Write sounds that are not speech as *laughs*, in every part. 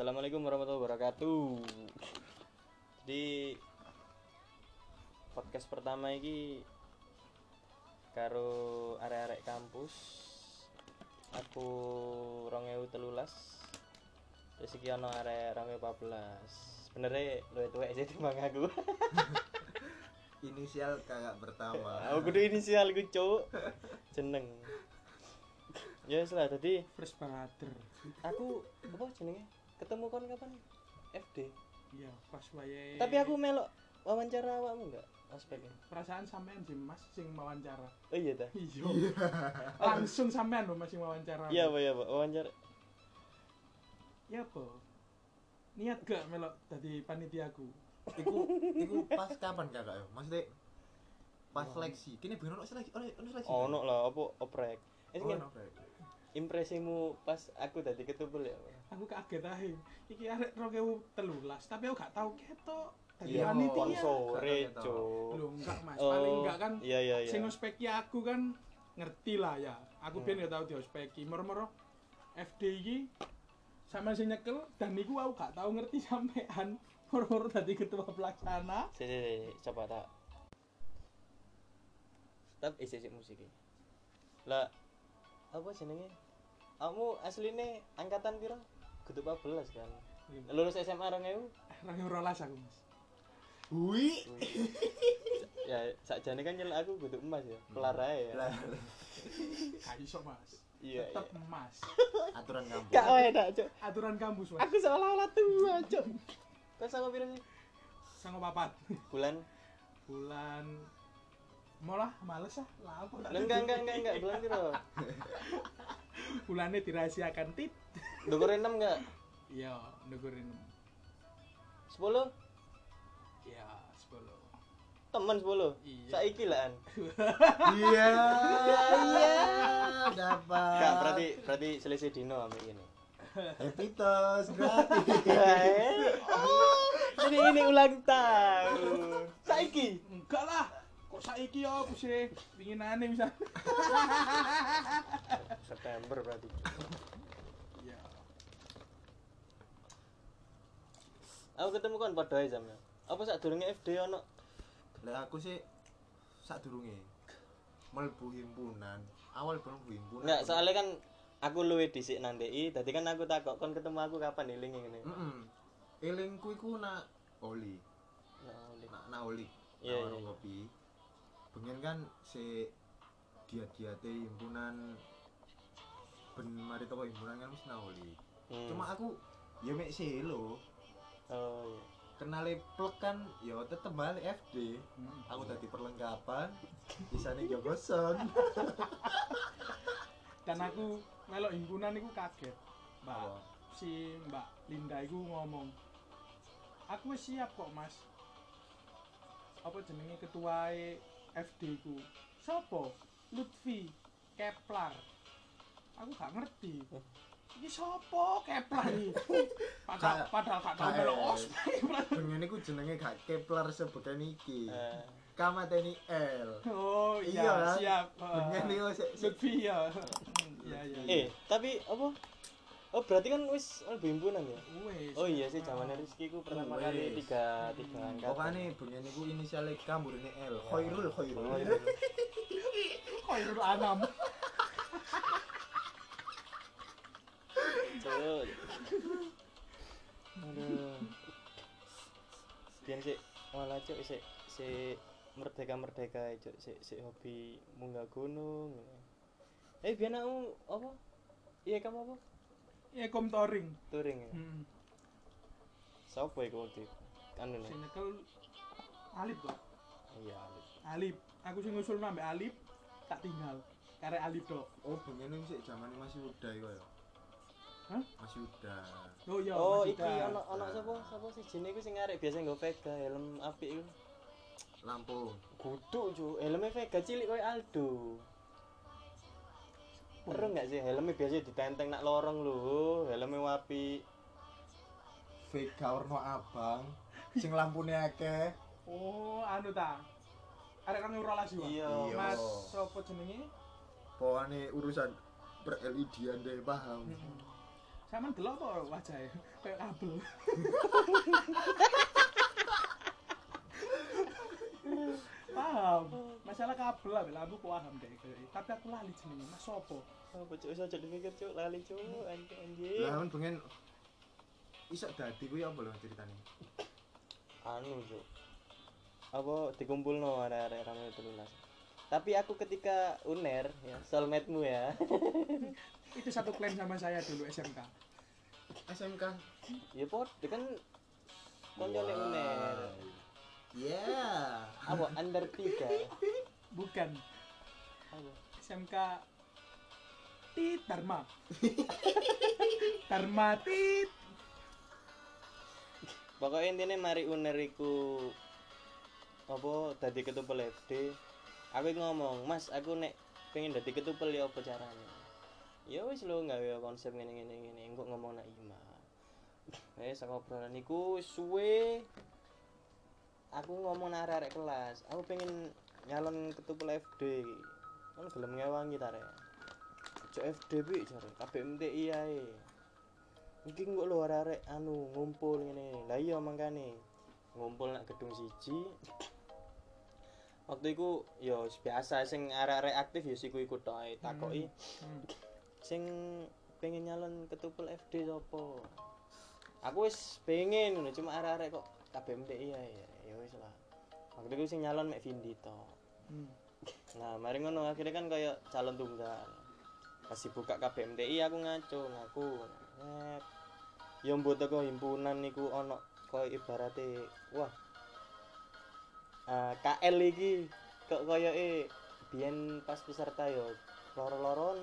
Assalamualaikum warahmatullahi wabarakatuh. Jadi podcast pertama ini karo arek-arek kampus. Aku 2013. Terus iki ana arek 2014. Sebenarnya luwih tuwek sih timbang aku. *laughs* inisial kakak pertama aku kudu inisial ku, Cuk. Jeneng. Ya wis lah tadi Fresh brother. aku apa jenenge? Ketemu kon kapan? FD. Iya, pas wayahe. Tapi aku melok wawancara awakmu enggak? Aspeknya. perasaan sampean sih Mas sing wawancara. Oh iya ta? Iya. Langsung sampean lho Mas sing wawancara. Iya, Pak, ya, Pak. Wawancara. Ya apa? Niat gak melok dadi panitiaku? iku iku pas kapan kakak ya maksudnya pas seleksi kini bener ono seleksi ono ono seleksi Ono lah apa oprek. Eh oh, Brek. impresimu pas aku tadi ketubul ya. Aku kaget ae. Iki arek 2013, tapi aku gak tau ketok. Dadi Iya, panitia. kon sore, Cuk. Lho enggak Mas, Oh, paling enggak kan Iya, iya, iya. sing ngospeki aku kan ngerti lah ya. Aku Hmm. ben gak tau diospeki. Moro-moro FD iki sama sing nyekel dan niku aku gak tau ngerti sampean. *laughs* Moro-moro dadi ketua pelaksana. Sini, coba tak. Tetap isi musik ini. Lah, apa jenenge? Kamu asline angkatan piro? Kudu 14 kan. Lulus SMA 2000? Rang rolas aku, Mas. Hui. ya sakjane kan nyelak aku kudu emas ya. Kelar ae ya. Lah, Gak iso, Mas. Iya. Tetep iya. emas. aturan kampus Gak dak, Cuk. Aturan kampus, Mas. Aku seolah-olah tua, Cuk. Kau sama piro sih? Sango papat. Bulan? Bulan Molah males ah, lah aku tak enggak, enggak, enggak, enggak, bulan piro? Bulannya dirahasiakan tit. Dukur 6 enggak? Iya, ndukurin. 10? Iya, 10. Temen 10? Iya. Saiki lah an. iya iya dapat Enggak, berarti berarti selisih dino ambek ini. happy toast gratis oh, jadi ini ulang tahun. Saiki. Enggak lah. Kok saiki ya aku sih pinginane bisa. September berarti. Aku ketemu kan pada jamnya. Apa sak durunge FD ono? lah aku sih sak durunge melbu himpunan awal belum himpunan Enggak, soalnya kan aku luwe dhisik nang DI, dadi kan aku takok kon ketemu aku kapan iling ngene. Heeh. Elingku iku nak oli. Ya Allah. Nak nak oli. Iya, warung iya. kopi. Bengen kan si dia-diate himpunan ben mari toko himpunan kan mesti nak oli. Hmm. Cuma aku ya mek selo. Oh iya. Kan ya tetep balik FD. Aku tadi perlengkapan isane yo gosong. *laughs* Dan aku melok himpunan iku kaget. Mbak Apa? si Mbak Linda iku ngomong, "Aku siap kok, Mas." Apa jenenge ketuae FD ku? Sopo? Lutfi Kepler. Aku gak ngerti. *laughs* Iki sopo Kepler iki? *laughs* Padahal padahal gak tau melok ospek. Bengen iku jenenge gak Kepler sebeken iki. Eh, Kamateni L. Oh Iya, iya, kan? siap. *laughs* Bengen iku sik- sik- Lutfi ya. Hmm, *laughs* Iya iya. eh, tapi apa? Oh, berarti kan wis lebih himpunan ya? Wes. Oh iya sih, zamannya Rizky ku pertama kali tiga tiga angkatan. Pokoknya bengen iku inisialnya kamburine L. Khairul Khairul. Oh, iya. Khairul Anam. Cuk. Aduh. Biyen sik malah cuk sik sik merdeka-merdeka cuk sik sik hobi munggah gunung. Eh biyen aku apa? Iya kamu apa? Ya kom touring. Touring ya. Hmm. Sopo iku waktu itu? Anu nih. Sing nyekel Alip kok. Iya. Alif. Alip. Aku sing ngusul ambek Alip tak tinggal. Karek Alip tok. Oh, bengen sik zamane masih udah iku ya. Hah? Masih udah. Oh iya. Oh, Mas iki ono sapa? Sapa sih jenenge iku sing arek biasa nggo Vega helm apik iku. Lampung. Kudu cuk, helmnya Vega cilik koyo Aldo. Seru nggak sih helmnya biasa ditenteng nak lorong lho, helmnya wapi. Vega warna abang. Sing lampune akeh. Oh, anu ta. Arek kang rolas yo. Iya. Iya. Mas sopo jenenge? Pokoknya urusan per LED deh paham. Hmm. Sampeyan delok apa wajahnya? Kayak kabel. paham. Masalah kabel lah, aku paham deh. Tapi aku lali jenenge Mas sopo? apa cuk iso aja dipikir cuk lali cuk anjing lah men pengen iso dadi kuwi apa lho ceritane anu cuk apa dikumpulno arek-arek rame telulas tapi aku ketika uner ya soulmate-mu ya. *laughs* Itu satu klaim sama saya dulu SMK. SMK ya pot dia kan koncone uner. Yeah. Apa under tiga? Bukan. Apa? SMK Tit Dharma. *laughs* Dharma Tit. pokoknya intinya mari uner iku apa tadi ketupel FD aku ngomong mas aku nek pengen dadi ketupel ya apa caranya ya wis lo nggak konsep ngene ngene. Ngene engko ngomong nak ima eh *laughs* sak obrolan iku suwe. Aku ngomong nang arek kelas aku pengen nyalon ketupel FD kan gelem ngewangi ta rek? Cok FD bi jare? KBMTI ae Iki kok lho arek anu ngumpul ngene. Lah iya mangkane. Ngumpul nak gedung siji. Waktu iku ya biasa sing arek-arek aktif ya siku iku tok takoki Hmm. sing pengen nyalon ketupel FD sapa. Aku wis pengen ngono cuma arek-arek kok KBMTI ae. Ya wis lah. Waktu iku sing nyalon mek Vindi tok. Hmm. Nah, mari ngono akhirnya kan kayak calon tunggal. Pas buka KBMTI aku ngaco ngaku. Ya mbok teko himpunan niku ana kaya ibarate wah. Ah, KL iki kok koyoke biyen pas peserta yo loro-loron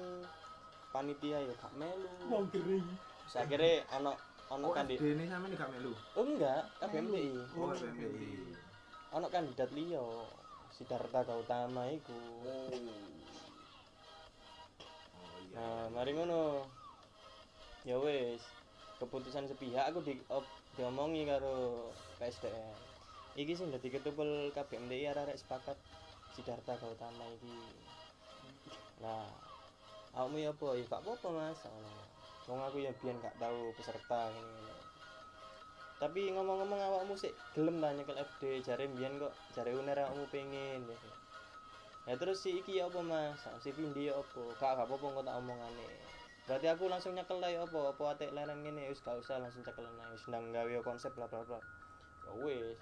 panitia yo gak melu. Wong kering. Terus akhirnya ana ana oh kandidat. FD ini sampe gak melu Oh enggak, KBMTI. oh FMPI Ana kandidat liya. Sidarta Gautama iku. oh iya Nah, mari ngono. Ya wis, keputusan sepihak aku di op, diomongi karo PSDM. Iki sing dadi ketupel KBMTI arek sepakat Sidarta Gautama iki. Nah, awakmu ya apa? Ya gak apa-apa Mas. Wong aku ya biyen gak tahu peserta ngene. Tapi ngomong-ngomong awakmu sik gelem ta nyekel FD, jare biyen kok jare uner awakmu pengen ya. Ya terus si iki ya apa Mas? Si Vindi ya apa? Gak gak apa-apa kok tak omongane. Berarti aku langsung nyekel ae apa? Apa atik leren ngene wis gak usah langsung cekel ae. Wis ndang gawe konsep bla bla bla. Ya wis.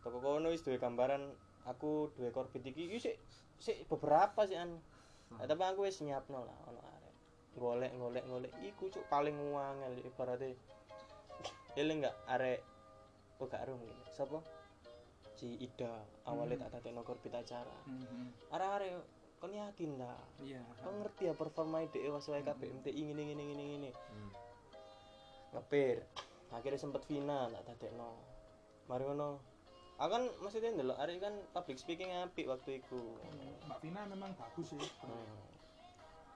Toko kono wis duwe gambaran aku duwe korbit iki iki sik sik beberapa sih an. Nah, tapi aku wis nyiapno lah ono arek. Golek golek golek iku cuk paling wangel ibaratnya. Eling enggak arek oh gak rum gitu. Sapa? Si Ida awalnya tak dadekno korbit acara. Hmm. Arek-arek kon yakin ta? Iya. Kau ngerti ya performa ide was wae KBMTI ngene ngene ngene ngene. Hmm. Ngepir. Akhirnya sempet final tak dadekno. Mari ngono. Aku kan maksudnya ndelok arek kan public speaking apik waktu iku. Mbak Vina memang bagus sih. Hmm.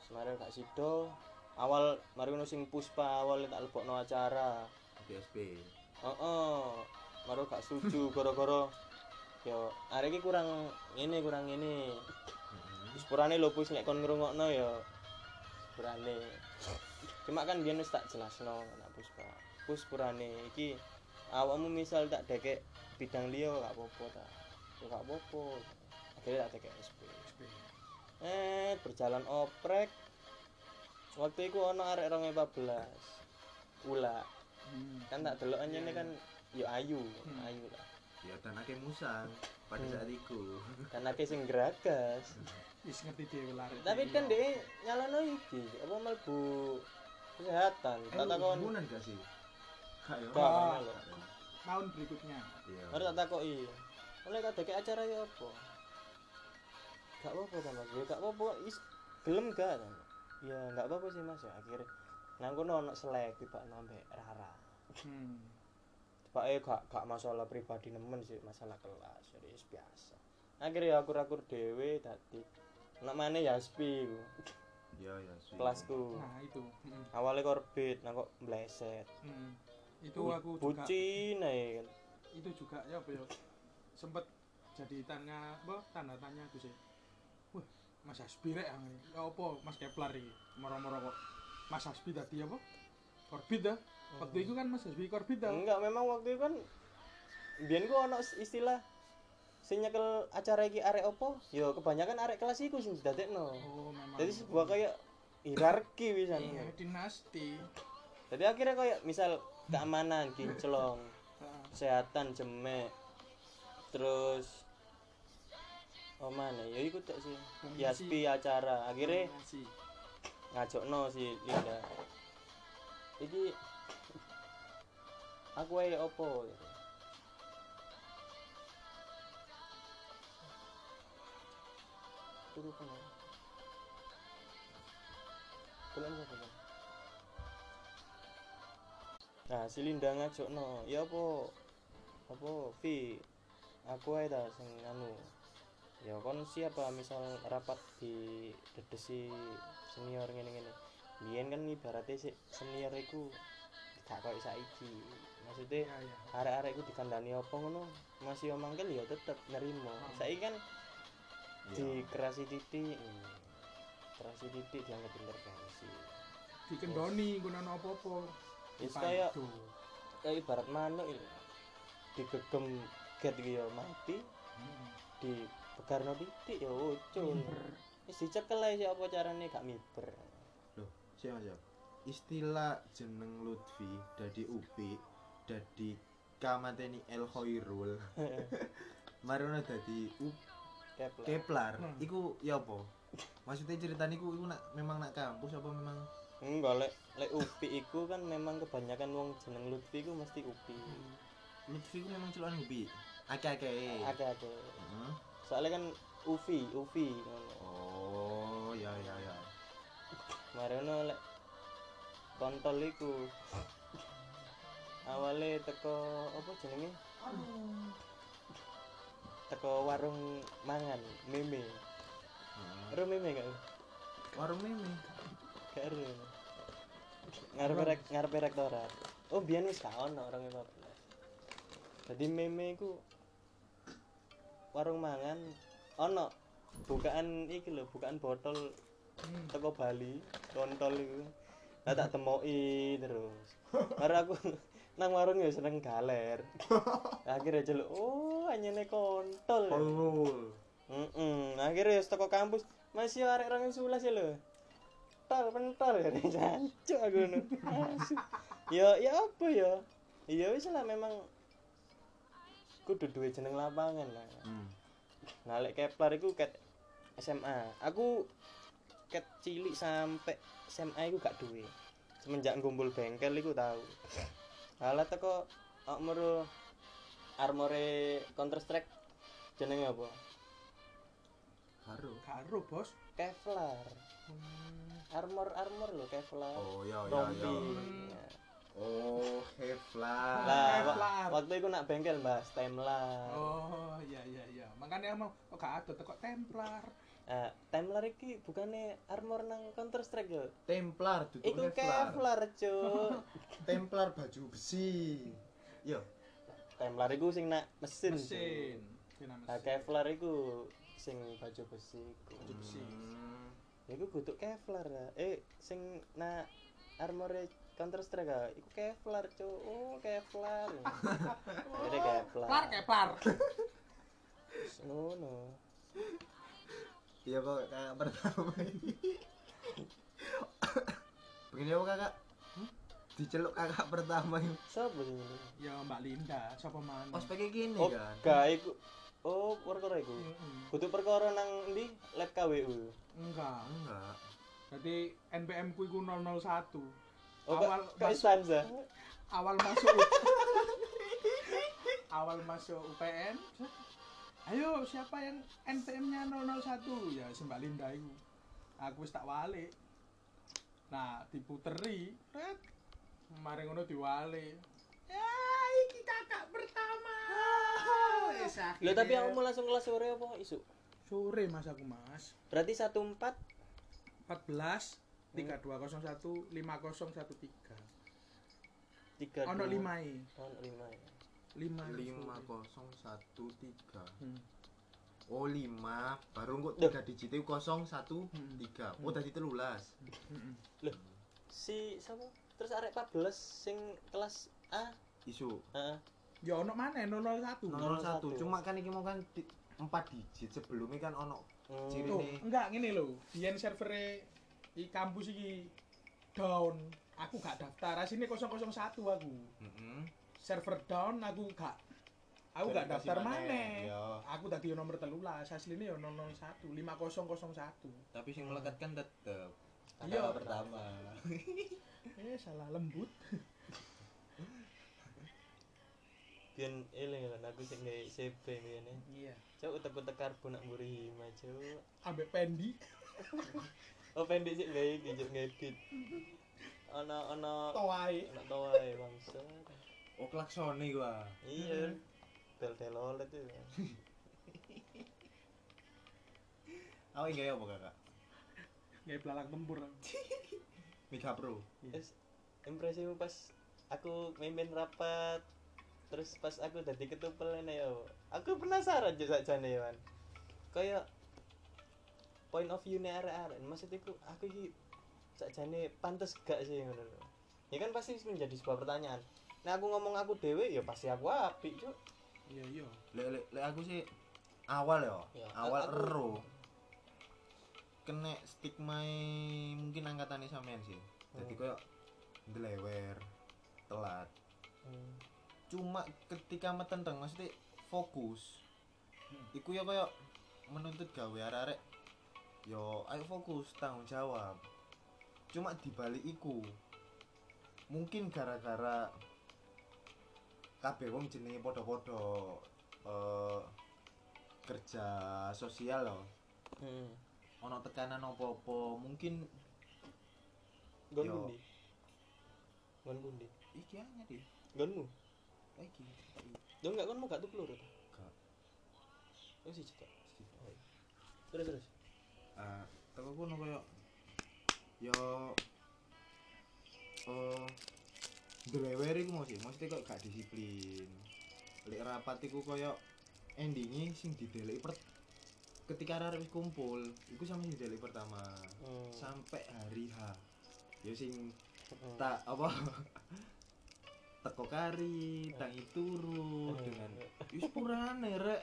Semarang gak sido. Awal mari sing puspa awal tak lebokno acara. DSP Heeh. Maro gak setuju gara-gara yo arek iki kurang ini kurang ini. Mhm. Sepurane lho pus nek kon ngrungokno ya sepurane. Cuma kan biyen wis tak jelasno nak puspa. Pus sepurane iki awakmu misal tak dekek bidang liya gak apa-apa ta. Ya gak apa-apa. Akhirnya tak dekek SP. Eh, berjalan oprek. Waktu itu ono arek 2014. Ula. Hmm. Kan tak delok anjene kan yo ayu, Hmm. ayu lah. ya dan akeh musang pada Hmm. saat itu *laughs* Kan akeh sing geragas. *laughs* Wis ngerti dhewe lah. Tapi kan dia nyalono iki, apa mlebu kesehatan. eh Tak takon. hubungan gak sih gak tahun berikutnya. iya Baru tak takoki. Oleh tak deke acara ya apa? Gak apa-apa ta Mas. Ya gak apa-apa. Is gelem gak ta? Ya gak apa-apa sih Mas ya akhirnya. Nang kono ono selek tiba nambe Rara. Hmm. Pak eh gak gak masalah pribadi nemen sih masalah kelas jadi biasa. Akhirnya ya aku rakur dewe tadi. Nak mana ya spi ya sih kelasku. Nah, itu. Hmm. Awalnya korbit, nah kok bleset. Hmm. Itu aku juga Bucin kan. itu juga ya apa ya sempet jadi tanya apa tanda tanya aku sih wah Mas Hasbi rek yang ini ya apa Mas Kepler iki moro-moro kok Mas Hasbi tadi apa Korbit dah. Waktu itu kan Mas Hasbi korbit dah. enggak memang waktu itu kan biyen ku ono istilah sing nyekel acara iki arek opo yo kebanyakan arek kelas iku sing didadekno Oh, memang. jadi sebuah kayak hierarki wisan iya, dinasti. jadi akhirnya kayak misal keamanan *laughs* kinclong kesehatan jemek. Terus oh mana ya? Iku tok sih. Promosi. Yaspi acara. Akhirnya Dinasti. ngajokno si Linda. Iki aku ae opo? Turu siapa, Nah, si Linda ngajokno, ya apa? Apa, Vi? Aku ae ta sing anu. Ya kon siapa misal rapat di dedesi senior ngene-ngene. Biyen kan ibaratnya si senior iku gak koyo saiki. Maksudnya Iya, iya. arek-arek iku dikandani apa ngono, masih yo mangkel ya tetep nerimo. Hmm. Saiki kan Iya. di kerasi titik hmm, kerasi titik dianggap intervensi Dikendoni gunakan apa-apa. Wis Dipandu. kayak ibarat manuk itu digegem get iki ya mati Hmm. di begarno titik ya ucul wis dicekel ae sih apa carane gak miber Loh, siapa siapa? Istilah jeneng Lutfi dadi Upi dadi kamateni El Khairul. *laughs* Marino dadi U Kepler Keplar. Hmm. Iku ya apa? Maksudnya ceritanya iku iku nak memang nak kampus apa memang enggak lek lek upi iku kan memang kebanyakan wong jeneng Lutfi iku mesti upi Lutfi iku memang celukan Upi. Akeh-akeh. ada-ada Heeh. soalnya kan Uvi ngono Oh, ya ya ya. Marono lek kontol iku awale teko apa jenenge teko warung mangan meme Heeh. ero meme gak Warung meme. gak ngarepe rek ngarepe rektorat oh biyen wis gak ono 2014 jadi meme iku warung mangan ono bukaan iki lho bukaan botol Hmm. teko Bali kontol iku lah tak temoki terus baru aku *laughs* nang warung ya seneng galer *laughs* akhirnya celuk oh anyene kontol ya. Kolul. Heeh, akhirnya wis teko kampus masih arek 2011 ya lho. Tol pentol ya *laughs* jancuk aku ngono. Asu. Ya ya apa ya? Ya wis lah memang kudu duwe jeneng lapangan lah. Hmm. Nah lek Kepler iku ket SMA. Aku ket cilik sampai SMA iku gak duwe. Semenjak ngumpul bengkel iku tau. Halah teko armor armore Counter Strike jenenge apa? Karo. Karo, Bos. Kevlar. Armor armor lho Kevlar. Oh, ya ya Rompi. ya. Ya. Oh, Kevlar. Lah, Kevlar. waktu itu nak bengkel Mas, Temlar. Oh, iya iya iya. Makanya emang kok gak ada teko Templar. Nah, Temlar iki bukannya armor nang Counter Strike yo. Templar duduk Iku Kevlar. Kevlar, Cuk. *laughs* Templar baju besi. Yo, Temlar iku sing nak mesin. Mesin. Nah. Kevlar iku sing baju besi. Baju besi. Hmm. Iku kudu Kevlar. ah. Eh, sing nak armore Counter Strike ah, iku Kevlar, Cuk. Oh, Kevlar. *laughs* Akhirnya Kevlar. Keplar, keplar. Ngono. Iya kok kakak pertama ini. *laughs* Begini apa kakak? Diceluk kakak pertama ini. Sing ngene? Ya Mbak Linda, sapa mana? Ospeknya gini Oh, kan. gak iku. Oh, perkara iku. Kudu perkara nang ndi? Lab KWU. Enggak. Enggak. Jadi NPM ku iku 001. Oh, Awal Awal gak masuk- istanza. awal masuk *laughs* awal masuk UPN ayo siapa yang NPM-nya 001 ya Mbak Linda itu aku wis tak wale nah diputeri ret kemarin ngono diwale ya iki kakak pertama Wis akhirnya- tapi aku mau langsung kelas sore apa isu? sore mas aku mas Berarti 14 14 3201 5013 3 ono 5 e Ono 5 ya. 5 lima kosong satu tiga. Hmm. Oh lima, baru kok Duh. tiga digit itu kosong satu Hmm. tiga. Oh tadi telulas. Hmm. Loh, si siapa? terus arek 14 sing kelas A isu heeh Ya ono maneh 001. 001 cuma kan iki mau kan di- empat digit sebelumnya kan ono Hmm. Ciri Tuh, enggak ngene lho. Biyen servere di kampus iki down. Aku gak daftar. Asine 001 aku. Heeh. Server down aku gak aku gak daftar maneh. maneh. Ya. Aku tadi nomor 13, asline ya 001 5001. tapi sing melekat kan tetep Iya. Pertama Eh salah lembut. *laughs* biyen eling kan aku sing nge CP biyen e. Iya. Cuk utek-utek karbon nak mburi hima cuk. Ambek pendi *laughs* Oh pendek sih gawe iki cuk ngedit. Ana ana toae. ana toae bangsa. oh klaksone gua Iya. Tel-tel olet itu. *laughs* awak enggak apa kakak Kayak belalak tempur. Mika Pro Terus impresimu pas aku mimpin rapat terus pas aku dadi ketupel ini yo. Aku penasaran juga sakjane yo. Wan. Kayak point of view-ne arek-arek. Maksudku aku iki sakjane pantes gak sih ngono lho. Ya kan pasti menjadi sebuah pertanyaan. Nah aku ngomong aku dewe ya pasti aku apik, Cuk. Iya iya. lek lek lek aku sih awal ya Ya, awal aku- ero kena stigma mungkin angkatannya sampean sih jadi Hmm. koyo ndelewer telat Hmm. Cuma ketika metenteng maksudnya fokus Hmm. iku ya koyo menuntut gawe arek-arek yo ayo fokus tanggung jawab cuma dibalik iku mungkin gara-gara kabeh wong jenenge padha-padha eh, kerja sosial loh Hmm. ono tekanan apa-apa mungkin Gon Yo. pundi? Gon iki aja deh Gonmu? Iki Lo enggak gonmu gak tuh peluru tuh? Gak. Oh. Oh, iya. Terus terus. ah teko kono koyo yo eh drewer iku mau sih mesti kok gak disiplin lek rapat iku koyo endingi sing dideleki per ketika wis kumpul iku sampe sing dideleki pertama Hmm. sampai hari H yo sing Hmm. tak apa teko kari tangi turu Hmm. dengan wis purane rek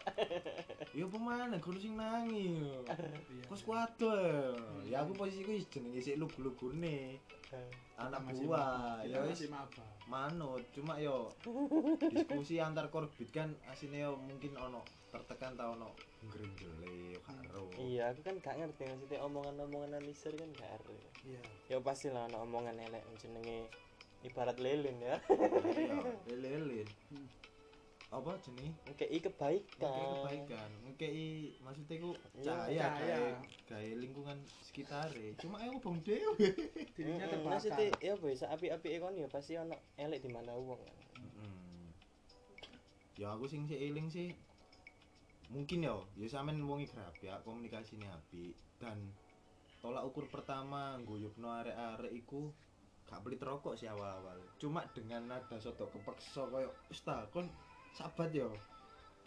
yo pemane kudu sing nangi yo Iya. Kos kuat tuh. Ya aku posisiku wis jenenge sik lugu-lugune Hmm. anak buah. Ya Kita wis manut, cuma yo diskusi antar korbit kan asine yo mungkin ono tertekan ta ono ngrenjele karo. Iya, aku kan gak ngerti maksudnya omongan-omongan anisir kan gak ada. Iya. Ya pasti lah ana omongan elek jenenge ibarat lilin ya. Iya. Hmm. Apa jenenge? Ngekei kebaikan. Ngekei kebaikan, ngekei maksudnya ku Iya, cahaya cahaya. gawe gawe lingkungan sekitare. Cuma ayo bong dhewe. Dirinya terbakar. Maksudnya ya boy, api-api kon ya pasti ono elek di mana. Mm. Ya aku sing sik eling sih mungkin ya ya sampean wong ikrap ya komunikasine apik dan tolak ukur pertama guyubno arek-arek iku gak pelit rokok sih awal-awal. Cuma dengan nada soto kepeksa koyo wis ta kon sabat yo.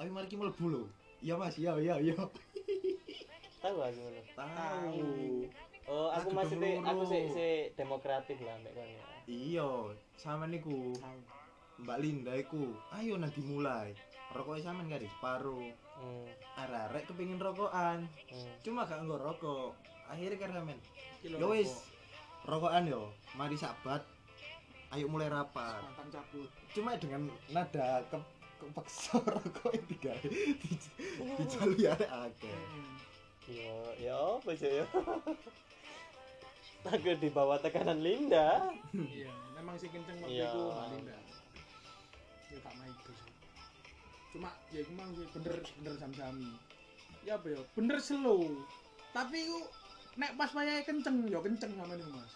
Tapi mari ki mlebu lho. Iya mas iya iya iya. *laughs* Tahu aku tahu. Oh, aku Aku maksudnya aku sih sih demokratik lah mek kon ya. iya sama niku. Tahu. Mbak Linda iku ayo nanti mulai rokoknya sampean gak di separuh. Hmm. arek-arek kepengin rokokan. Hmm. cuma gak nggo rokok. Akhirnya karena men Kilo yo wis rokok. rokokan yo mari sabat ayo mulai rapat cabut. cuma dengan nada ke kepeksa *laughs* rokok tiga dijalui arek akeh Hmm. Yo, ya apa sih ya? Aku di bawah tekanan Linda. Iya, memang sih kenceng waktu Iya. itu Mbak Linda. Ya tak main itu sih. Cuma ya itu memang sih bener bener sami-sami. Ya apa ya? Bener slow. Tapi ku nek pas wayahe kenceng ya kenceng sama nih Mas.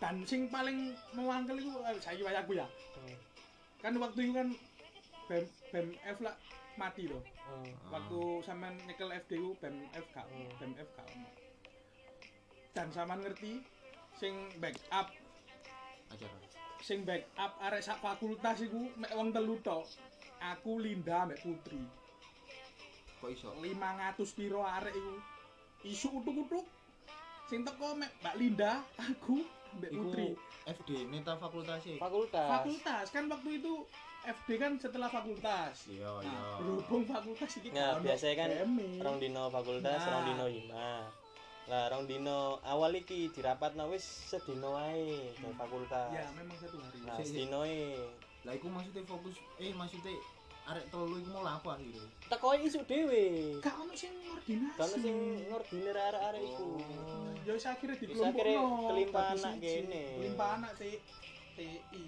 Dan sing paling mewangkel itu eh, saiki wayaku ya. Hmm. Kan waktu itu kan BEM BEM F lah mati loh. Hmm. Waktu sampean nyekel FD ku BEM F gak, Hmm. BEM F gak ono. Dan sampean ngerti sing backup acara sing backup arek sak fakultas iku mek wong telu tok. Aku Linda mek Putri. kok iso 500 piro arek iku. Isu utuk-utuk Sing teko Mbak Linda, aku, Mbak Putri. FD neta fakultas e. fakultas Fakultas kan waktu itu FD kan setelah fakultas. Iya, iya. Nah, berhubung fakultas iki Nah, biasanya kan BM-e. rong dino fakultas Nah. rong dino hima lah rong dino awal iki dirapatno wis sedino ae dari fakultas Ya, memang satu hari. nah sedino e Lah iku maksudnya fokus eh maksudnya arek telu iku mau lapo akhire. Teko isu dhewe. Gak ono sing ngordinasi. Gak ono sing ngordinir arek-arek iku. Oh, ya wis akhire dikelompokno. Kelimpah anak kene. Kelimpah anak TI. TI.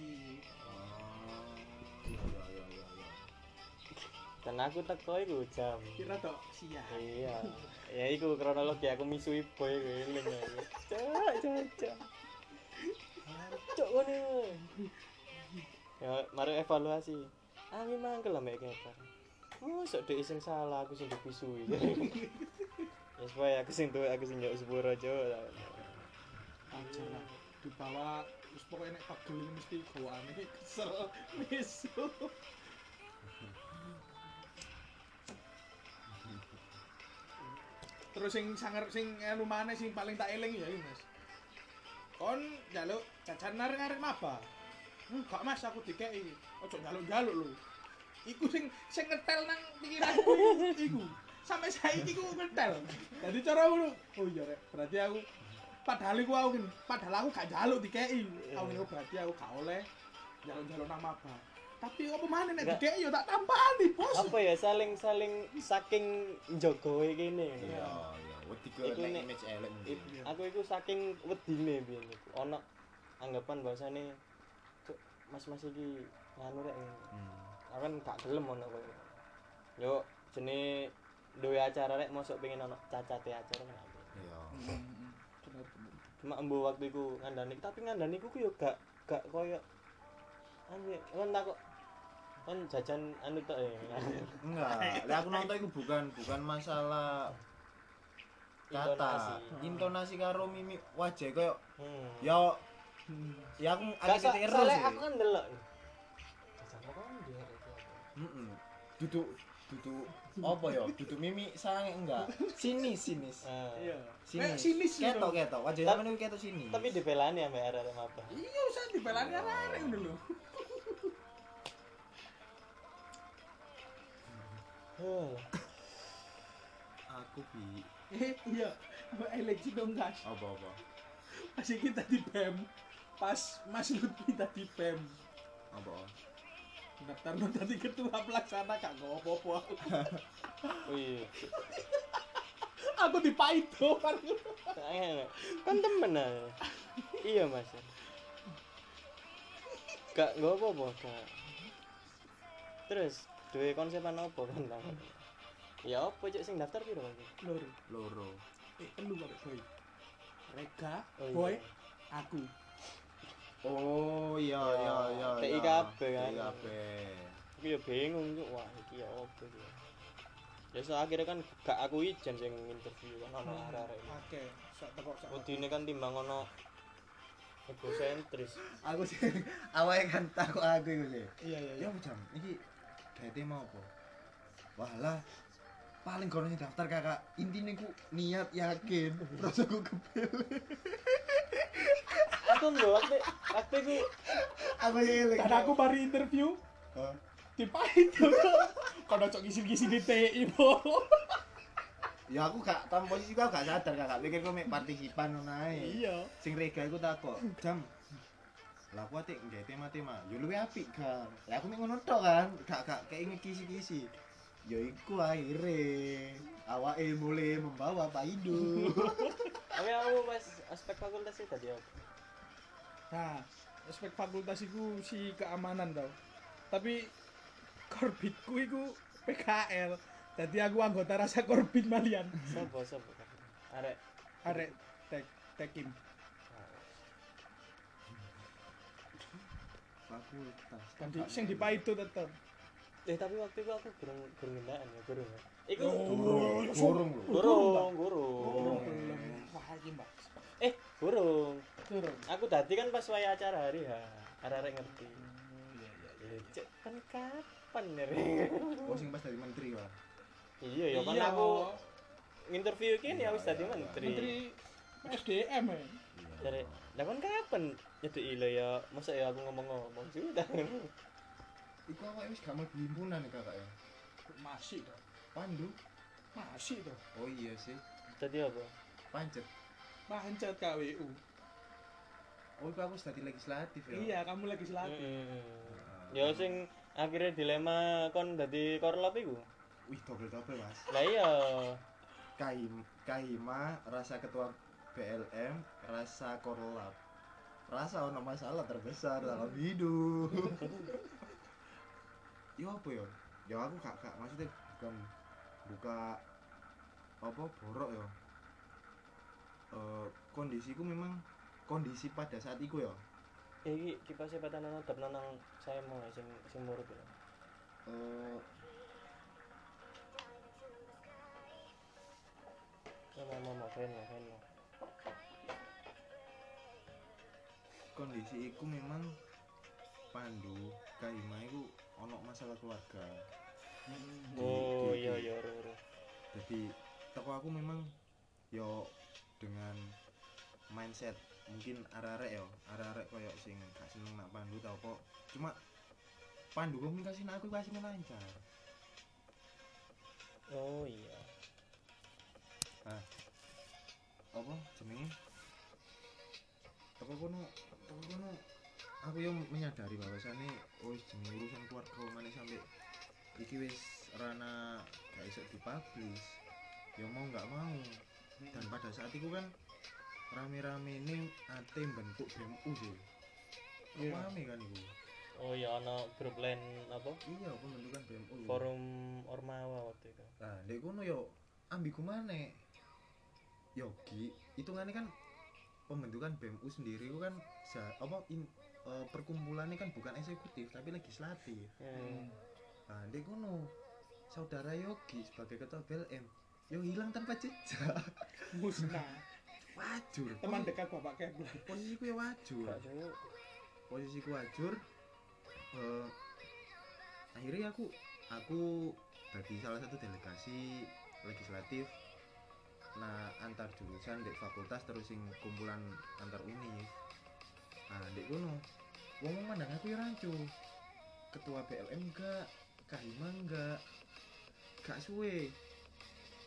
Oh, Dan aku teko iku jam. Kira tok siang. Iya. Ya iku kronologi aku misui boy gue ini. cok, cok. Cok ngono. Ya, mari evaluasi. Ini mangkel lah mbak keper oh sok dek sing salah aku sing dipisui *laughs* ya supaya aku sing tuh aku sing jauh sepuro Aja lah. Dibawa terus pokoknya nek pagel ini mesti gowane kesel misu. Terus sing sanger sing anu maneh sing paling tak eling ya Mas. Kon njaluk jajan arek-arek maba. Enggak Mas, aku dikeki. Ojo njaluk-njaluk lho. Iku sing sing ngetel nang pikiranku *laughs* iku. Sampai saiki ku ngetel. Jadi cara ngono. Oh iya rek, berarti aku padahal iku aku padahal aku gak njaluk dikeki. Aku ngene berarti aku gak oleh njaluk-njaluk nang maba. Tapi apa maneh nek dikeki yo tak tampani, Bos. apa ya saling saling saking jogoe gini Iya iya. Wedi ke Iku nek image elek. Iya. aku itu saking wedine biyen iku ana anggapan bahasane cuk mas-mas iki nganu rek Hmm. aku kan gak gelem ono koyo yo jene duwe acara rek mosok pengen ono cacate acara kan aku. Iya. Hmm, bener bener. cuma embo waktu iku ngandani tapi ngandani ku yo gak gak koyo anjir kan tak kok kan jajan anu tok ya Enggak, lah aku nonton itu bukan bukan masalah kata, Intonasi. intonasi karo mimik wajah koyo hmm. ya Hmm. Ya aku agak sa- ketik soalnya sih. aku kan delok kan Heeh. Duduk duduk apa ya? Duduk mimik sange enggak. Sinis sinis. Ah. Iya. Sinis. Nek sinis lho. ketok ketok. Wajah Tapi- sampean ketok sini. tapi dibelani ya mbak arek apa Iya, usah dibelani arek ngono lho. *laughs* aku bi Eh, iya. Apa eleksi dong, Gas? apa apa. Pas iki tadi BEM. Pas Mas Lutfi tadi BEM. Apa? Daftar no tadi ketua pelaksana gak ngomong apa-apa aku. wih *laughs* Aku kan. Enak. kan temen aja iya mas gak gak apa apa gak terus duwe konsepan apa kan ya apa cek sing daftar piro Mas? Lur, Loro. eh elu kok boy. Rega, Oh, iya. boy, aku. Oh iya iya iya. TIKB kan. TIKB. aku ya bingung cuk wah iki ya apa iki ya so akhirnya kan gak aku ijen sing interview kan ono arek-arek Oke, sak tekok sak. Udine kan timbang ono egosentris Aku sih *laughs* awake kan takut aku iku sih. Iya, iya, Ya jam? Iki gaete mau apa? Walah paling kono sing daftar kakak intine ku niat yakin *laughs* terus aku kepilih *laughs* aku mbak waktu waktu itu. Aku eling Dan aku mari interview. Hah? dipaido. Kalau cok gisin-gisin di TI, bo. ya aku gak tam posisi aku gak sadar kakak pikir kok mek partisipan ngono ae. Iya. sing rega iku takok jam. Lah aku atik nggak tema tema yo luwe apik kan lah aku mek ngono tok kan. Gak gak kayak ngekisi-kisi ya iku akhirnya awake mulai membawa Pak Idu. Tapi aku pas aspek fakultas sih tadi apa Nah, aspek fakultas iku si keamanan tau. Tapi korbitku iku PKL. Jadi aku anggota rasa korbit malian. sopo sopo arek Arek tek tekim. fakultas Kan di, sing dipaido tetep. eh tapi waktu itu aku gurung gurung ngendaan ya gurung ya iku Oh, burung lho gurung gurung Belum, belum. Wah, iki Mbak. eh gurung Turun. aku tadi kan pas waya acara hari ya arek ngerti Iya, iya, Eh, cek kan kapan ya *laughs* oh sing pas dari menteri wah iya ya kan Iya, aku interview kini ya wis tadi menteri Menteri SDM ya. Iya. Dari lah kon kapan nyedeki lho ya masa ya aku ngomong-ngomong sudah. Iku awake wis gak mlebu himpunan kakak ya. Masih toh. Pandu. Masih toh. Oh iya sih. Tadi apa? Pancet. Pancet KWU. Oh iku aku dadi legislatif ya. Iya, kamu lagi selati. Mm-mm. Ya sing akhirnya dilema kon dadi korlap iku. Wih double-double mas. Lah iya. Kaim, Kaima, rasa ketua BLM, rasa korlap. Rasa ono masalah terbesar dalam hidup. *laughs* Yo apa ya? Ya aku gak gak maksudnya bukan buka apa borok ya. Eh kondisiku memang kondisi pada saat itu ya. Iki kipas sepatan nang dap nang saya mau sing sing murut ya. Eh Mau mau mau keren mau keren kondisi iku memang Pandu, Kaima iku ono masalah keluarga. Oh di- iya iya ro ro. jadi toko aku memang yo dengan mindset mungkin arek-arek yo arek-arek koyo sing gak seneng nak pandu tau kok. Cuma pandu komunikasi nak aku kasih lancar. Oh iya. apa jenenge? Toko kono toko kono? Aku yo menyadari bahwasannya oh jenenge urusan keluarga mana sampai iki wis rana gak iso dipublish. Ya mau nggak mau. Dan pada saat itu kan rame-rame ini ate bentuk BMU sih Iya. rame kan itu Oh iya ana grup lain apa? iya pembentukan BMU Forum Ormawa waktu itu. nah dek kono yo ambigu mana yo ki hitungannya kan pembentukan BMU sendiri itu kan apa in, eh, perkumpulannya kan bukan eksekutif tapi legislatif Hmm. nah dek kono saudara Yogi sebagai ketua BLM yo hilang tanpa jejak Musnah. Wajur. Teman dekat Bapak Kebla. posisiku ya wajur. Cuk. posisiku wajur eh, akhirnya aku aku dari salah satu delegasi legislatif. Nah antar jurusan di fakultas terus sing kumpulan antar univ nah di kono wong wong mandang aku ya rancu. Ketua BLM enggak kahima enggak gak suwe.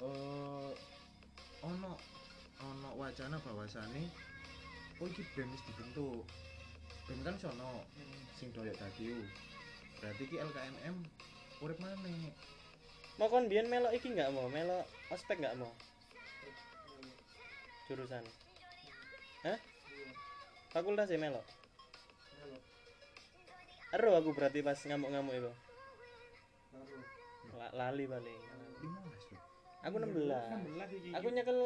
Eh ono ono wacana bahwasane oh iki BEM wis dibentuk BEM kan sono sing doyok tadi berarti ki LKMM urip maneh Mau kon biyen melok iki enggak mau? Melok ospek enggak mau? Jurusan. Hah? Fakultas ya melok? Ero aku berarti pas ngamuk-ngamuk itu. La- lali paling. 15 tuh Aku 16. 16 iki. Aku nyekel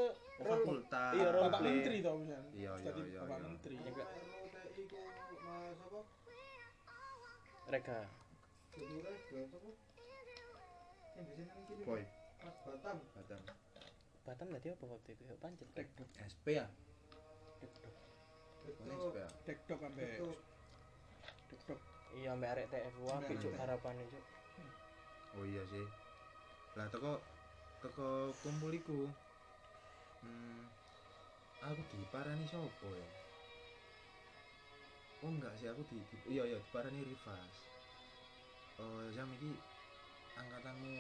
role fakultas Iya, role Bapak play. Menteri toh misalnya. Iya, iya, Jadi iya, Bapak iya. Menteri. nyekel reka. boy Batam. Batam Batam tadi apa waktu itu? Pancet. Dekdok. SP ya Dekdok. ya Dekdok sampai Dekdok. Iya, mbak arek TF apik cuk harapane cuk. oh iya sih lah teko teko kumpul iku hmm, aku diparani sopo ya? Oh enggak sih aku di, di- iya iya diparani Rivas oh jam iki angkatanmu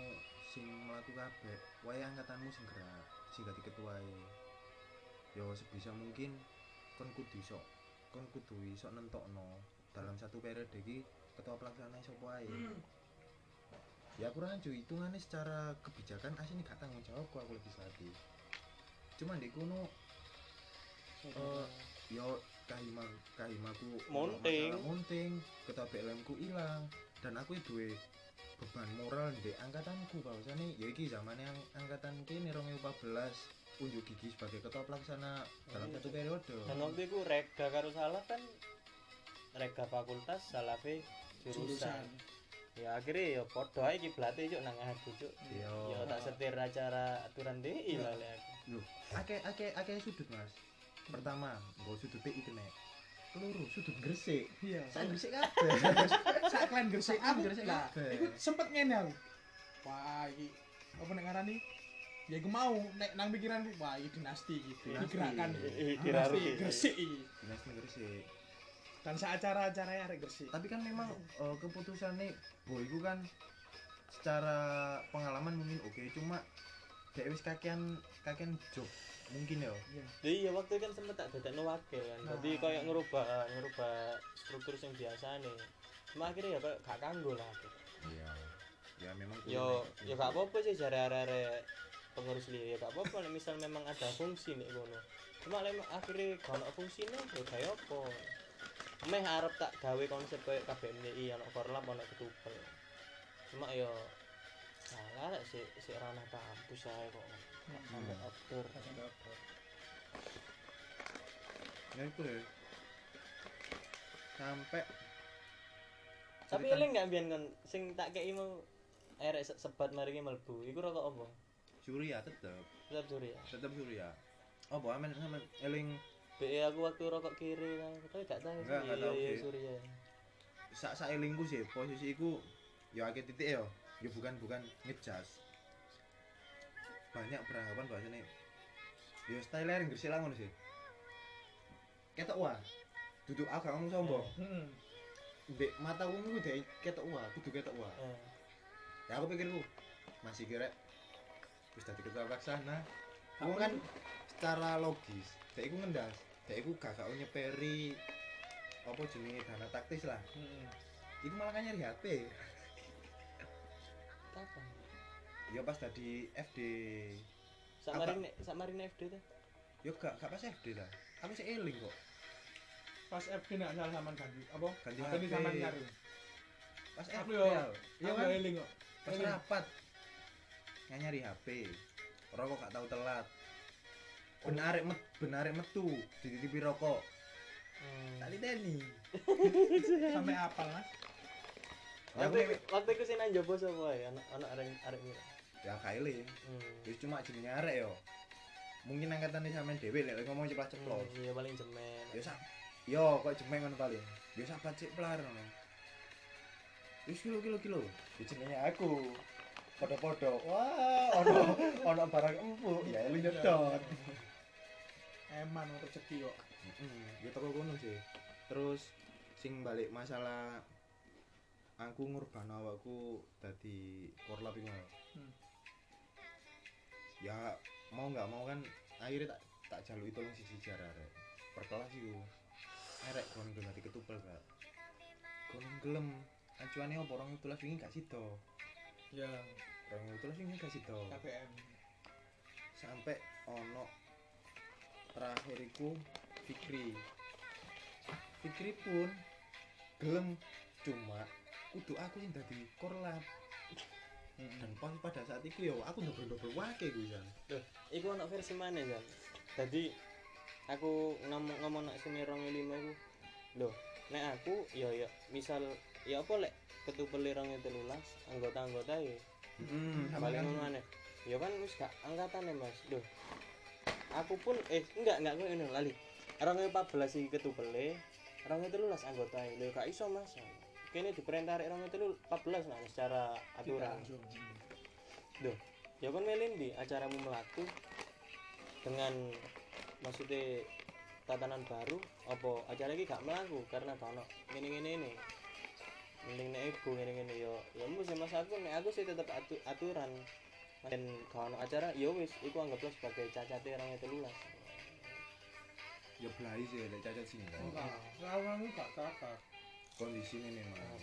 sing melaku kabeh. Wae angkatanmu sing gerak sing dadi ketuae yo sebisa mungkin kon kudu iso kon kudu iso nentokno dalam satu periode iki ketua pelaksana sapa ae ya aku rancu hitungannya secara kebijakan asli gak tanggung jawabku aku legislatif cuman di kuno Eh, yo kahima kahimaku Monting. monting ketua BLM ku ilang dan aku duwe beban moral di angkatanku bahwasane ya iki zaman yang angkatan kini 2014 unjuk gigi sebagai ketua pelaksana dalam Iya, satu periode Dan waktu itu rega karo salah kan rega fakultas salah jurusan. Jurusan. Ya akhirnya ya podo ae kiblate cuk nang aku cuk. Iya. Ya tak setir acara aturan DI lah lek aku. Loh, akeh akeh akeh sudut mas pertama nggo sudut PI kena keluru sudut gresik Iya. saya gresik kabeh *laughs* Sak klan gresik aku gresik kabeh. Iku sempet ngene aku. Wah, iki apa nek ngarani? ya iku mau nek nang pikiranku wah iki dinasti Dinasti. digerakkan dinasti gresik iki dinasti Gresik dan saat acara-acara ya arek gresik tapi kan memang eh, keputusannya boy itu kan secara pengalaman mungkin oke cuma dia wis kakean kakean job mungkin ya iya Jadi ya waktu itu kan sempet tak dadakno wakil kan. Jadi Nah. kayak ngerubah ngerubah struktur sing biasa nih. Cuma akhirnya ya kayak gak kanggo lah. iya ya memang Yo yo gak apa-apa sih jare arek pengurus liya ya gak apa-apa nek misal memang ada fungsi nek ngono. Cuma lek akhirnya gak ono fungsine ya gak apa. meh arep tak gawe konsep koyo KBMI ana korlap ana ketubel. Cuma yo salah lek si si ranah kampus ae kok. Hmm. Sampai outdoor. Ya itu ya. Sampai Tapi eling enggak mbiyen kon sing tak kei mau erek sebat mari ki mlebu. Iku rokok apa? Surya tetep. Tetep Surya. Tetep Surya. Apa amen sampe eling BE aku waktu rokok kiri lah, tapi gak tahu sih. enggak tahu sih. Surya. sak sak elingku sih posisiku ya akeh titik ya ya bukan bukan ngejas banyak beranggapan bahasanya ya style yang gresik lah ngono sih. Ketok wah duduk agak ngomong sombong. Heeh Dek mata wong iku dek ketok wah kudu ketok wah Eh, ya aku pikirku masih kira wis dadi ketua pelaksana aku kan secara logis dek iku ngendas dek iku gak gak nyeperi. Apa jenenge? Dana taktis lah. Heeh iku malah kan nyari HP kapan? ya pas tadi FD Apa? sak marine FD tuh. ya gak gak pas FD lah. Aku sih eling kok. Pas FD nak salah sampean ganti apa? Ganti apa HP. sampean nyari. Pas FD yo ya iya kan? eling kok. Pas rapat. Nyari HP rokok gak tahu telat benarek met benarek metu dititipi rokok Hmm. tali teni *laughs* sampai apal mas ya aku Waktu waktu itu sih nang jopo sapa ya anak anak arek arek mira. ya kailing Hmm. Wis cuma jenenge arek yo. Mungkin angkatane sampean dhewe lek ngomong ceplas ceplos. Hmm, Iya paling jemen. Ya sak. Yo kok jemeng ngono paling. Ya sahabat cek plar ngono. Wis kilo kilo kilo. Ya jenenge aku. Podo-podo. Wah, ono *laughs* ono barang empuk. Ya eling nyedot. *laughs* eman untuk rezeki kok ya toko kono sih. Terus sing balik masalah aku ngurbano awakku dadi korlap iku. Hmm. Ya mau nggak mau kan akhirnya tak tak jalui tolong sisi sejarah rek. Perkelas iku. Erek kon gelem dadi ketupel gak. Kon gelem acuane opo orang itu wingi gak sida. ya Orang itu wingi gak sida. KPM Sampai ono terakhir iku Fikri. Fikri pun gelem cuma kudu aku sing dadi korlap dan pas pada saat itu ya aku nyoba-nyoba wake gue kan Iku ono versi mana kan? Tadi aku ngomong ngomong nak sini rong lima iku. Loh, nek aku ya ya misal ya apa lek ketupel rong telulas anggota-anggota ya hmm, paling aneh. Ya kan wis gak angkatan ya Mas. Loh. Aku pun eh enggak enggak ngono lali. Rong 14 iki ketupele, rong telulas anggota ya. Lho gak iso Mas. Kene diperintah rek telu 14 nah secara aturan. Duh, ya kan melin di acaramu melaku dengan maksudnya tatanan baru apa acara ini gak melaku karena kalau gini gini ini mending nek ibu gini gini yo ya mesti mas aku nek aku sih tetap atu, aturan dan kalau acara ya wis iku anggaplah sebagai cacatnya orang itu lulas ya belai sih lek cacat sih enggak. Lawanmu gak kakak kondisi ini memang.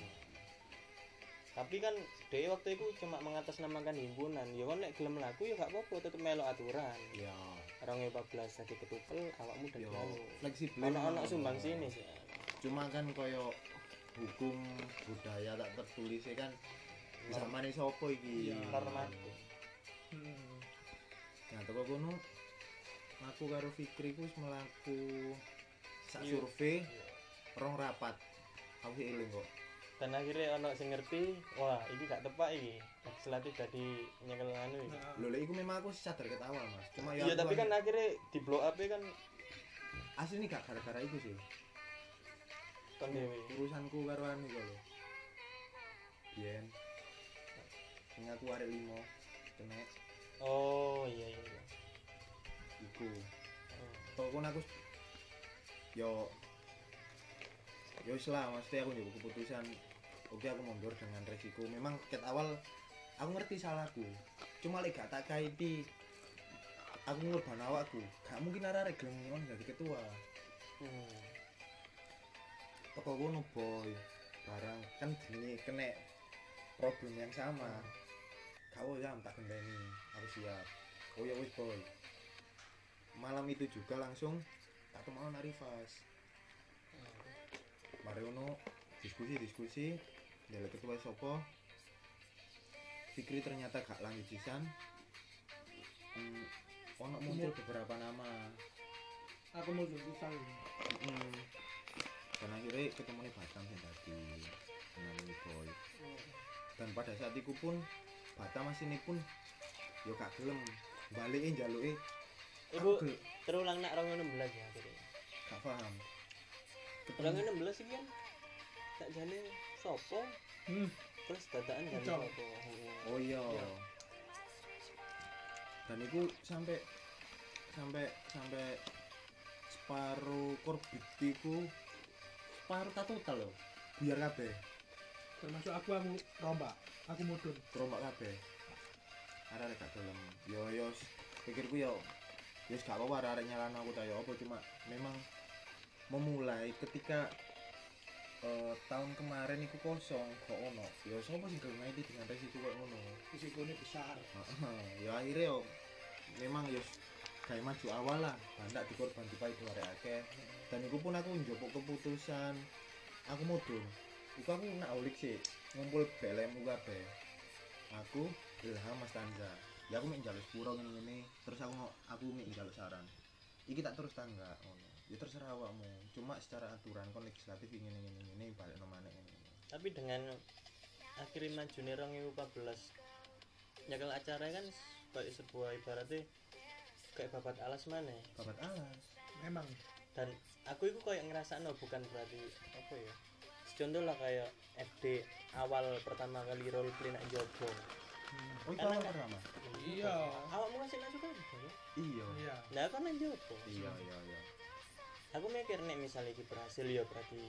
Tapi kan dia waktu itu cuma mengatasnamakan himpunan. Ya kan nek gelem melaku ya gak apa-apa tetep melo aturan. Ya. Orang 14 jadi ketupel awakmu dan anu fleksibel. Memang. sumbang sini sih. Cuma kan koyo hukum budaya tak tertulis ya kan bisa mani sopo iki? Iya. Hmm. nah toko kono aku karo Fikri ku wis melaku sak Iya. survei rong rapat. Aku eling kok. Dan akhirnya ono sing ngerti wah ini gak tepak iki. Legislatif jadi nyekel anu iki. Nah, lho lek iku memang aku sadar ket awal mas. Cuma ya iya tapi kan akhir- akhirnya di blow up kan asli nih gak gara-gara itu sih. Dewe urusanku karo anu kok lho. Biyen sing aku arek limo kena oh iya iya iya. Iku Oh. pokoknya aku yo yo lah mesti aku nyoba keputusan. Oke aku mundur dengan resiko. Memang ket awal aku ngerti salahku. Cuma lek gak tak kaiti aku ngorban awakku. Gak mungkin arek gelem ngono jadi ketua. Hmm. toko kono boy. Barang kan jenenge kena problem yang sama kau jam tak gendeni aku siap. Oh ya wis boy. Malam itu juga langsung tak kemauan Arifas mari ono diskusi diskusi. Dari ketua sopo Fikri ternyata gak lanjut sisan. Hmm, ono muncul beberapa nama. Aku mau jadi pisang Mm. dan akhirnya ketemu nih Batam sih tadi dengan boy. Dan pada saat itu pun Batam masih ini pun yo gak gelem balikin jaluke Ibu terulang nak rong 16 ya akhirnya. gak paham Rong ketemu 16 iki kan tak jane sopo hmm. terus jane Ucap. sopo. oh iya Iya. dan itu sampai sampai sampai separuh korbitiku separuh tak total loh biar kabeh termasuk aku aku rombak. Aku mudun. Terombak kabeh. Arek gak gelem. Yo yo pikirku yo yo gak apa-apa arek arek nyalano aku ta. Yo apa cuma memang memulai ketika eh, tahun kemarin iku kosong kok ono? Yo sapa sing gelem ngaiti dengan resiko kok ngono? Risikonya besar. Ya akhirnya yo memang yo kayak maju awal lah. Bandak dikorban dipai dua akeh. Dan iku pun aku njopok keputusan. Aku mudun iku aku nak ulik sih ngumpul BLM kabeh. Aku Ilham Mas Tanza. Ya aku mek njaluk sepuro ngene-ngene terus aku mau aku mek njaluk saran. Iki tak terus tangga ngono. Ya terserah awakmu cuma secara aturan kon legislatif ingin ngene ngene balik nomane ngene Tapi dengan akhirnya maju nih rong 14 nyekel acara kan kayak sebuah ibaratnya kayak babat alas mana babat alas. Memang. Dan aku itu kayak ngerasa no bukan berarti apa ya contoh lah kayak FD awal pertama kali role play nak jopo hmm. oh itu awal nggak- pertama? Iya. Awakmu ngasih nak juga ya iya. Iya. Nah kan nak jopo iya iya iya. Aku mikir nek misalnya iki berhasil ya berarti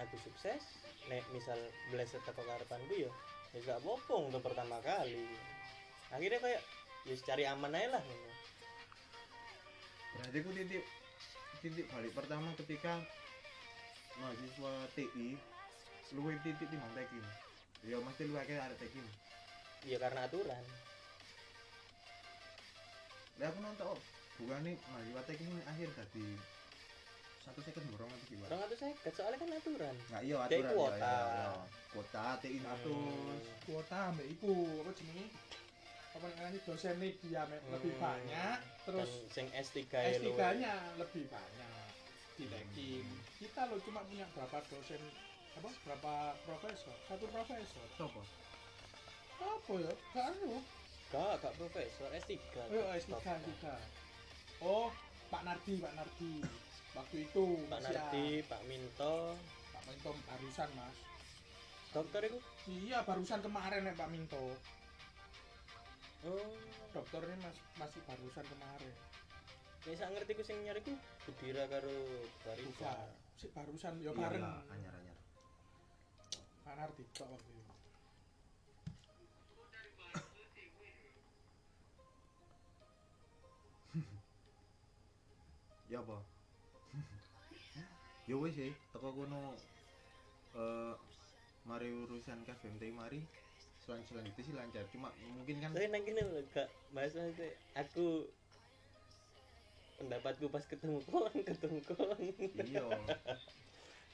aku sukses. Nek misal bleset teko karepanku ya ya gak apa-apa untuk pertama kali. Akhirnya kayak ya cari aman aja lah ngono. berarti ku titik titik balik pertama ketika mahasiswa TI luwih titik timbang tekim ya mesti luwih akeh arek tekim ya karena aturan. Lah aku nonton oh, bukan nih mahasiswa tekim ini akhir tadi. Satu second borong atau gimana orang atau saya soalnya kan aturan. Nggak iya aturan kuota. ya, ya, ya. kuota TI status kuota ambek iku apa jenenge? Apa namanya dosen dia me- lebih Hmm. banyak terus dan sing S3 S3 lu. nya lebih banyak. Dilekin kita lo cuma punya berapa dosen apa? Berapa profesor? Satu profesor? Siapa? Apa ya? Gak anu. Gak gak profesor S3 oh S3 S3 oh Pak Nardi Pak Nardi. Waktu itu Pak Nardi Pak Minto. Pak Minto barusan mas. Dokter itu? Iya barusan kemarin ya Pak Minto. Oh. Dokternya mas, masih barusan kemarin. Ya sak ngerti ku sing nyari ku Budira karo Barisa si barusan ya bareng. iya, anyar anyar Pak Nardi kok waktu itu ya apa ya wis sih teko kono eh mari urusan KFMT mari selan selanjutnya sih lancar. Cuma mungkin kan tapi nang kene lho gak bahas nanti aku pendapatku pas ketemu kon ketemu kon iya.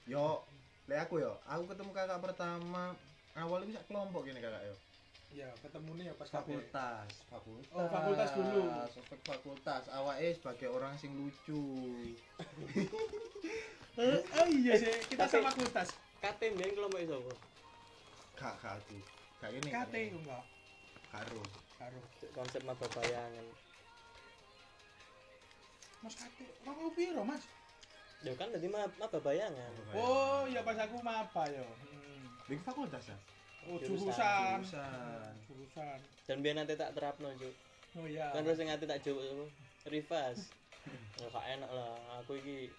Yo le aku yo aku ketemu kakak pertama awal itu sak kelompok gini kakak yo. Ya ketemu nih ya pas fakultas fakultas. Oh, fakultas dulu. Ospek fakultas awake sebagai orang sing lucu. *laughs* Eh, oh iya sih kita Tapi- sama fakultas. KT mbiyen kelompok iso apa gak gak aku. Gak ini KT enggak karo. Karo. Konsep maba bayangan. Mas KT orang mau piro Mas ya kan dadi ma- maba bayangan. Oh ya pas aku maba yo. Hmm. Lagi fakultas ya? Oh Jurusan. jurusan. Jurusan. dan biar nanti tak terapno juk Oh iya. kan terus sing ati tak jawab apa Rivas *laughs* ya gak enak lah. Aku iki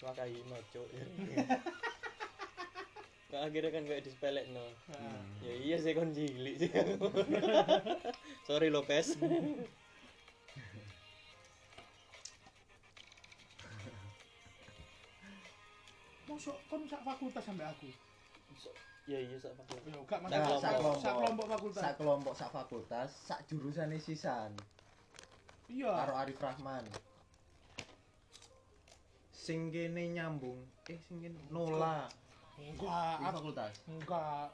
wakai cuk. *laughs* Kok akhirnya kan kayak dispelek no Nah, ya iya sih kon cilik sih. *laughs* Sorry Lopez Mosok kon sak fakultas sampai aku. ya iya sak aku Ya gak Nah, masalah sak sak kelompok. sak kelompok fakultas. sak kelompok sak fakultas sak jurusan sisan Iya. karo Arif Rahman sing kene nyambung eh sing kene Nola Enggak, aku fakultas enggak.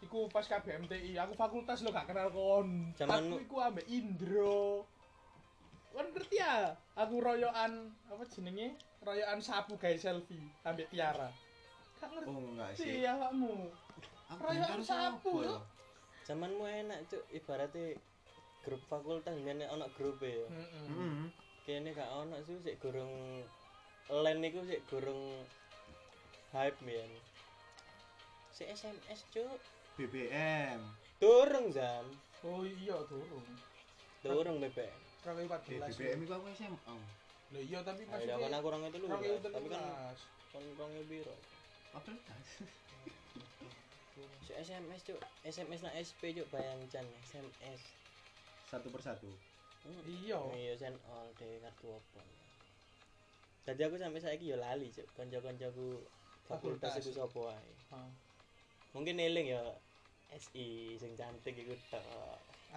Iku pas KBMTI, aku fakultas lo gak kenal kon. Zamanmu- Aku iku ambek Indro. Kon ngerti ya? Aku royokan apa jenenge? Royokan sapu gawe selfie ambek Tiara. Gak ngerti oh enggak sih awakmu. aku Royokan sapu, yo. ya? zamanmu enak cuk ibaratnya grup fakultas biyen ana grup ya Heeh. Heeh. kene gak ono sih sik gorong len niku sik gorong hype biyen si SMS cuk BBM durung zam Oh iya durung. durung BBM eh 2014. BBM iku aku SMA Loh iya tapi ayo kan maksudnya aku orang itu lu tapi kan 2013. kon rong biro apa SMS *laughs* cuk. SMS na SP cuk. Bayangcan SMS satu persatu? Hmm. Iya. iya sen all deh kartu apa? Tadi aku sampai saiki ya lali cuk. Kanca-kancaku fakultas Fakultas. iku sapa ae Ah. mungkin eling ya SI sing cantik iku tok.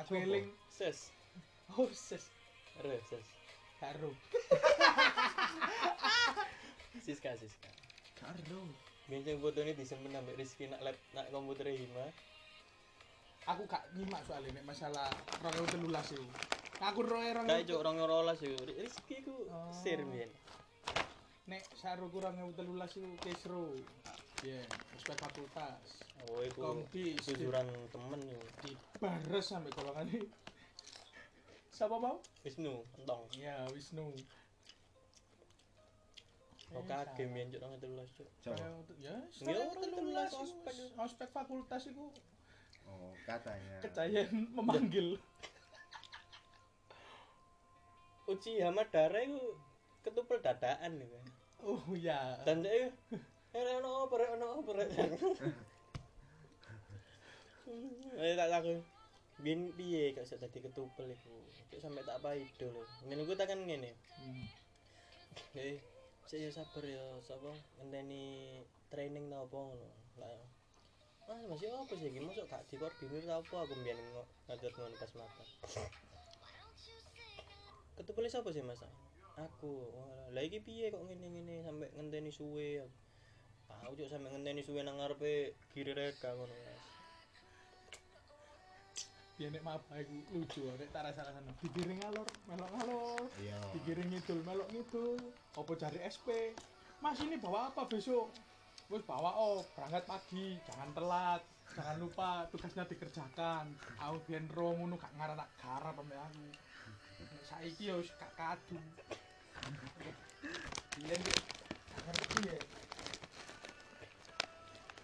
Aku eling. sus. Oh ses. Re, sus Karo. *laughs* Siska Siska karo Bincang foto ini disimpen sampai Rizky nak lab nak komputer Hima Aku gak nyimak soalnya nek masalah 2013 itu. Aku rong kayak cuk orang rolas yo Rizky ku Oh. sir nek saru kurang 2013 itu kesro. Ya, ospek fakultas. oh iku Kompi jujuran temen yo dibares sampai golongan ini. Siapa mau? Wisnu entong Ya, Wisnu. oh kage biyen cuk orang telulas cuk coba Ya, Ya, orang 2013 2013 ospek. ospek fakultas itu oh katanya kecayan *laughs* memanggil. *laughs* Uci Hamadara iku ketupel dadaan iku Oh ya. dan saya eh ono apa rek ono apa rek *laughs* eh tak takut biyen piye? Kok iso dadi ketupel iku. Cuk sampe tak paido lho ngene ku tekan ngene. Hmm. eh saya sabar ya sapa? Ngenteni training ta apa ngono? Lah ah masih apa sih? Iki mosok gak dikoordinir ta apa? Aku mbiyen ngatur ngono pas makan. Ketupel sapa sih mas? Aku. Lah iki piye kok ngene-ngene? Sampe ngenteni suwe. Tahu cuk sampe ngenteni suwe nang ngarepe kiri reka ngono mas Biar nek maba iku lucu nek tak rasa-rasane. Digiring ngalor, melok ngalor. iya. Digiring ngidul melok ngidul. Apa cari SP mas ini bawa apa besok? Wes bawa oh berangkat pagi jangan telat jangan lupa tugasnya dikerjakan. Aku biyen ro ngono gak ngarep tak garap sampe aku. Saiki ya wis gak kadu. Biyen ki gak ngerti ya.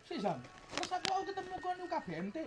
Sih Sam terus aku aku ketemu kon KBMTI